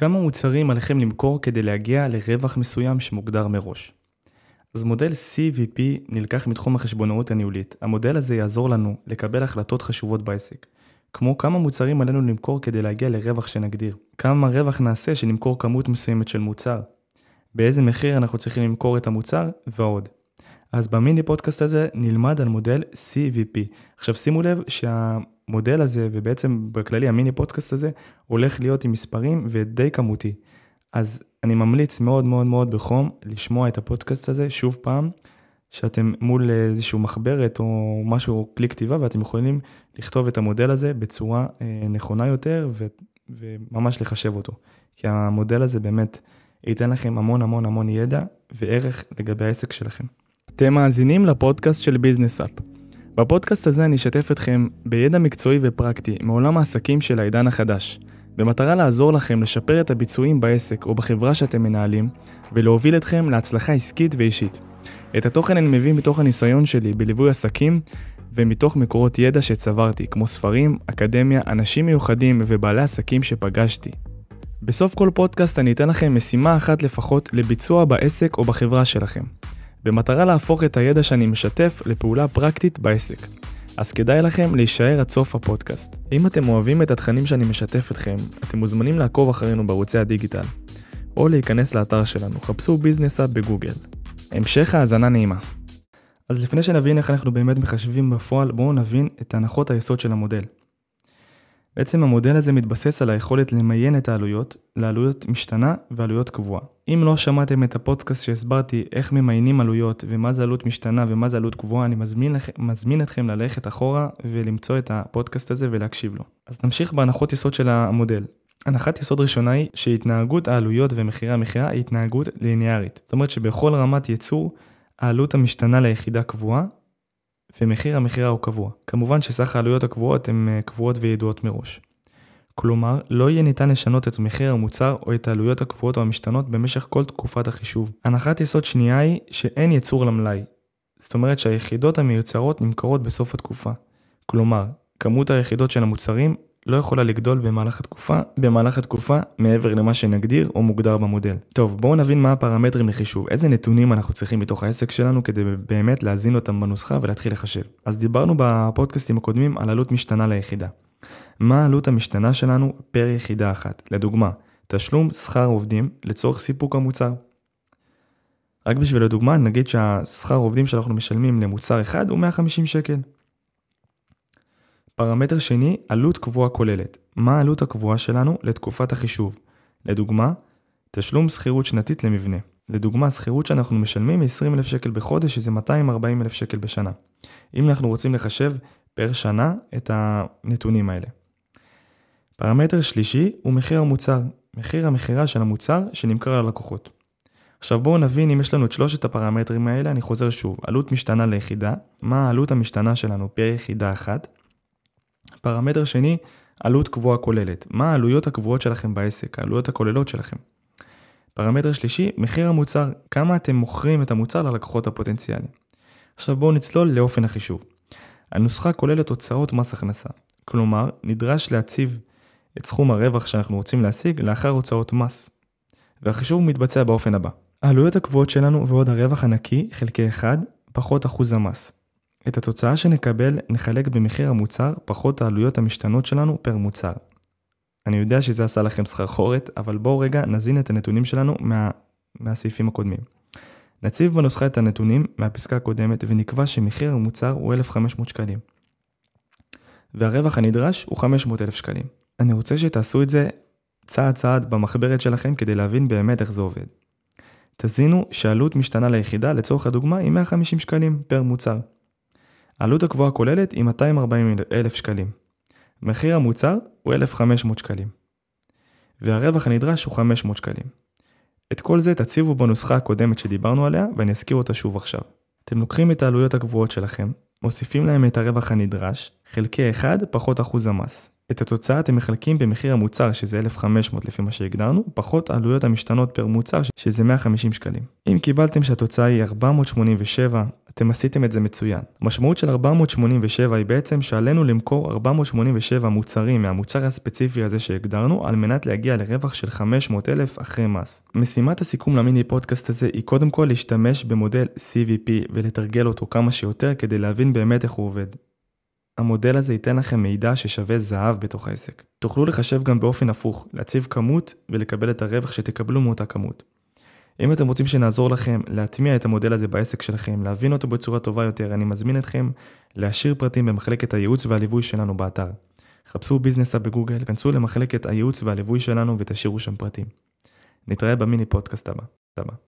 כמה מוצרים עליכם למכור כדי להגיע לרווח מסוים שמוגדר מראש. אז מודל CVP נלקח מתחום החשבונאות הניהולית. המודל הזה יעזור לנו לקבל החלטות חשובות בעסק. כמו כמה מוצרים עלינו למכור כדי להגיע לרווח שנגדיר. כמה רווח נעשה שנמכור כמות מסוימת של מוצר. באיזה מחיר אנחנו צריכים למכור את המוצר ועוד. אז במיני פודקאסט הזה נלמד על מודל CVP. עכשיו שימו לב שהמודל הזה, ובעצם בכללי המיני פודקאסט הזה, הולך להיות עם מספרים ודי כמותי. אז אני ממליץ מאוד מאוד מאוד בחום לשמוע את הפודקאסט הזה שוב פעם, שאתם מול איזשהו מחברת או משהו, כלי כתיבה, ואתם יכולים לכתוב את המודל הזה בצורה אה, נכונה יותר ו, וממש לחשב אותו. כי המודל הזה באמת ייתן לכם המון המון המון ידע וערך לגבי העסק שלכם. אתם מאזינים לפודקאסט של ביזנס אפ. בפודקאסט הזה אני אשתף אתכם בידע מקצועי ופרקטי מעולם העסקים של העידן החדש, במטרה לעזור לכם לשפר את הביצועים בעסק או בחברה שאתם מנהלים, ולהוביל אתכם להצלחה עסקית ואישית. את התוכן אני מביא מתוך הניסיון שלי בליווי עסקים ומתוך מקורות ידע שצברתי, כמו ספרים, אקדמיה, אנשים מיוחדים ובעלי עסקים שפגשתי. בסוף כל פודקאסט אני אתן לכם משימה אחת לפחות לביצוע בעסק או בחברה שלכם. במטרה להפוך את הידע שאני משתף לפעולה פרקטית בעסק. אז כדאי לכם להישאר עד סוף הפודקאסט. אם אתם אוהבים את התכנים שאני משתף אתכם, אתם מוזמנים לעקוב אחרינו בערוצי הדיגיטל, או להיכנס לאתר שלנו, חפשו ביזנס אפ בגוגל. המשך האזנה נעימה. אז לפני שנבין איך אנחנו באמת מחשבים בפועל, בואו נבין את הנחות היסוד של המודל. בעצם המודל הזה מתבסס על היכולת למיין את העלויות לעלויות משתנה ועלויות קבועה. אם לא שמעתם את הפודקאסט שהסברתי איך ממיינים עלויות ומה זה עלות משתנה ומה זה עלות קבועה, אני מזמין, לכ... מזמין אתכם ללכת אחורה ולמצוא את הפודקאסט הזה ולהקשיב לו. אז נמשיך בהנחות יסוד של המודל. הנחת יסוד ראשונה היא שהתנהגות העלויות ומחירי המכירה היא התנהגות ליניארית. זאת אומרת שבכל רמת ייצור העלות המשתנה ליחידה קבועה ומחיר המכירה הוא קבוע. כמובן שסך העלויות הקבועות הן אה, קבועות וידועות מראש. כלומר, לא יהיה ניתן לשנות את מחיר המוצר או את העלויות הקבועות או המשתנות במשך כל תקופת החישוב. הנחת יסוד שנייה היא שאין יצור למלאי. זאת אומרת שהיחידות המיוצרות נמכרות בסוף התקופה. כלומר, כמות היחידות של המוצרים לא יכולה לגדול במהלך התקופה, במהלך התקופה מעבר למה שנגדיר או מוגדר במודל. טוב, בואו נבין מה הפרמטרים לחישוב, איזה נתונים אנחנו צריכים מתוך העסק שלנו כדי באמת להזין אותם בנוסחה ולהתחיל לחשב. אז דיברנו בפודקאסטים הקודמים על עלות משתנה ליחידה. מה העלות המשתנה שלנו פר יחידה אחת? לדוגמה, תשלום שכר עובדים לצורך סיפוק המוצר. רק בשביל הדוגמה, נגיד שהשכר עובדים שאנחנו משלמים למוצר אחד הוא 150 שקל. פרמטר שני, עלות קבועה כוללת. מה העלות הקבועה שלנו לתקופת החישוב? לדוגמה, תשלום שכירות שנתית למבנה. לדוגמה, שכירות שאנחנו משלמים היא 20,000 שקל בחודש, שזה 240,000 שקל בשנה. אם אנחנו רוצים לחשב פר שנה את הנתונים האלה. פרמטר שלישי הוא מחיר המוצר, מחיר המכירה של המוצר שנמכר ללקוחות. עכשיו בואו נבין אם יש לנו את שלושת הפרמטרים האלה, אני חוזר שוב, עלות משתנה ליחידה, מה העלות המשתנה שלנו פר יחידה אחת, פרמטר שני, עלות קבועה כוללת. מה העלויות הקבועות שלכם בעסק, העלויות הכוללות שלכם. פרמטר שלישי, מחיר המוצר, כמה אתם מוכרים את המוצר ללקוחות הפוטנציאליים. עכשיו בואו נצלול לאופן החישוב. הנוסחה כוללת הוצאות מס הכנסה, כלומר, נדרש להציב את סכום הרווח שאנחנו רוצים להשיג לאחר הוצאות מס. והחישוב מתבצע באופן הבא. העלויות הקבועות שלנו ועוד הרווח הנקי חלקי 1 פחות אחוז המס. את התוצאה שנקבל נחלק במחיר המוצר פחות העלויות המשתנות שלנו פר מוצר. אני יודע שזה עשה לכם סחרחורת, אבל בואו רגע נזין את הנתונים שלנו מה, מהסעיפים הקודמים. נציב בנוסחה את הנתונים מהפסקה הקודמת ונקבע שמחיר המוצר הוא 1,500 שקלים. והרווח הנדרש הוא 500,000 שקלים. אני רוצה שתעשו את זה צעד צעד במחברת שלכם כדי להבין באמת איך זה עובד. תזינו שעלות משתנה ליחידה לצורך הדוגמה היא 150 שקלים פר מוצר. העלות הקבועה הכוללת היא 240 אלף שקלים. מחיר המוצר הוא 1,500 שקלים. והרווח הנדרש הוא 500 שקלים. את כל זה תציבו בנוסחה הקודמת שדיברנו עליה ואני אזכיר אותה שוב עכשיו. אתם לוקחים את העלויות הקבועות שלכם, מוסיפים להם את הרווח הנדרש, חלקי 1 פחות אחוז המס. את התוצאה אתם מחלקים במחיר המוצר שזה 1,500 לפי מה שהגדרנו, פחות העלויות המשתנות פר מוצר שזה 150 שקלים. אם קיבלתם שהתוצאה היא 487 אתם עשיתם את זה מצוין. המשמעות של 487 היא בעצם שעלינו למכור 487 מוצרים מהמוצר הספציפי הזה שהגדרנו, על מנת להגיע לרווח של 500,000 אחרי מס. משימת הסיכום למיני פודקאסט הזה היא קודם כל להשתמש במודל CVP ולתרגל אותו כמה שיותר כדי להבין באמת איך הוא עובד. המודל הזה ייתן לכם מידע ששווה זהב בתוך העסק. תוכלו לחשב גם באופן הפוך, להציב כמות ולקבל את הרווח שתקבלו מאותה כמות. אם אתם רוצים שנעזור לכם להטמיע את המודל הזה בעסק שלכם, להבין אותו בצורה טובה יותר, אני מזמין אתכם להשאיר פרטים במחלקת הייעוץ והליווי שלנו באתר. חפשו ביזנסה בגוגל, כנסו למחלקת הייעוץ והליווי שלנו ותשאירו שם פרטים. נתראה במיני פודקאסט הבא.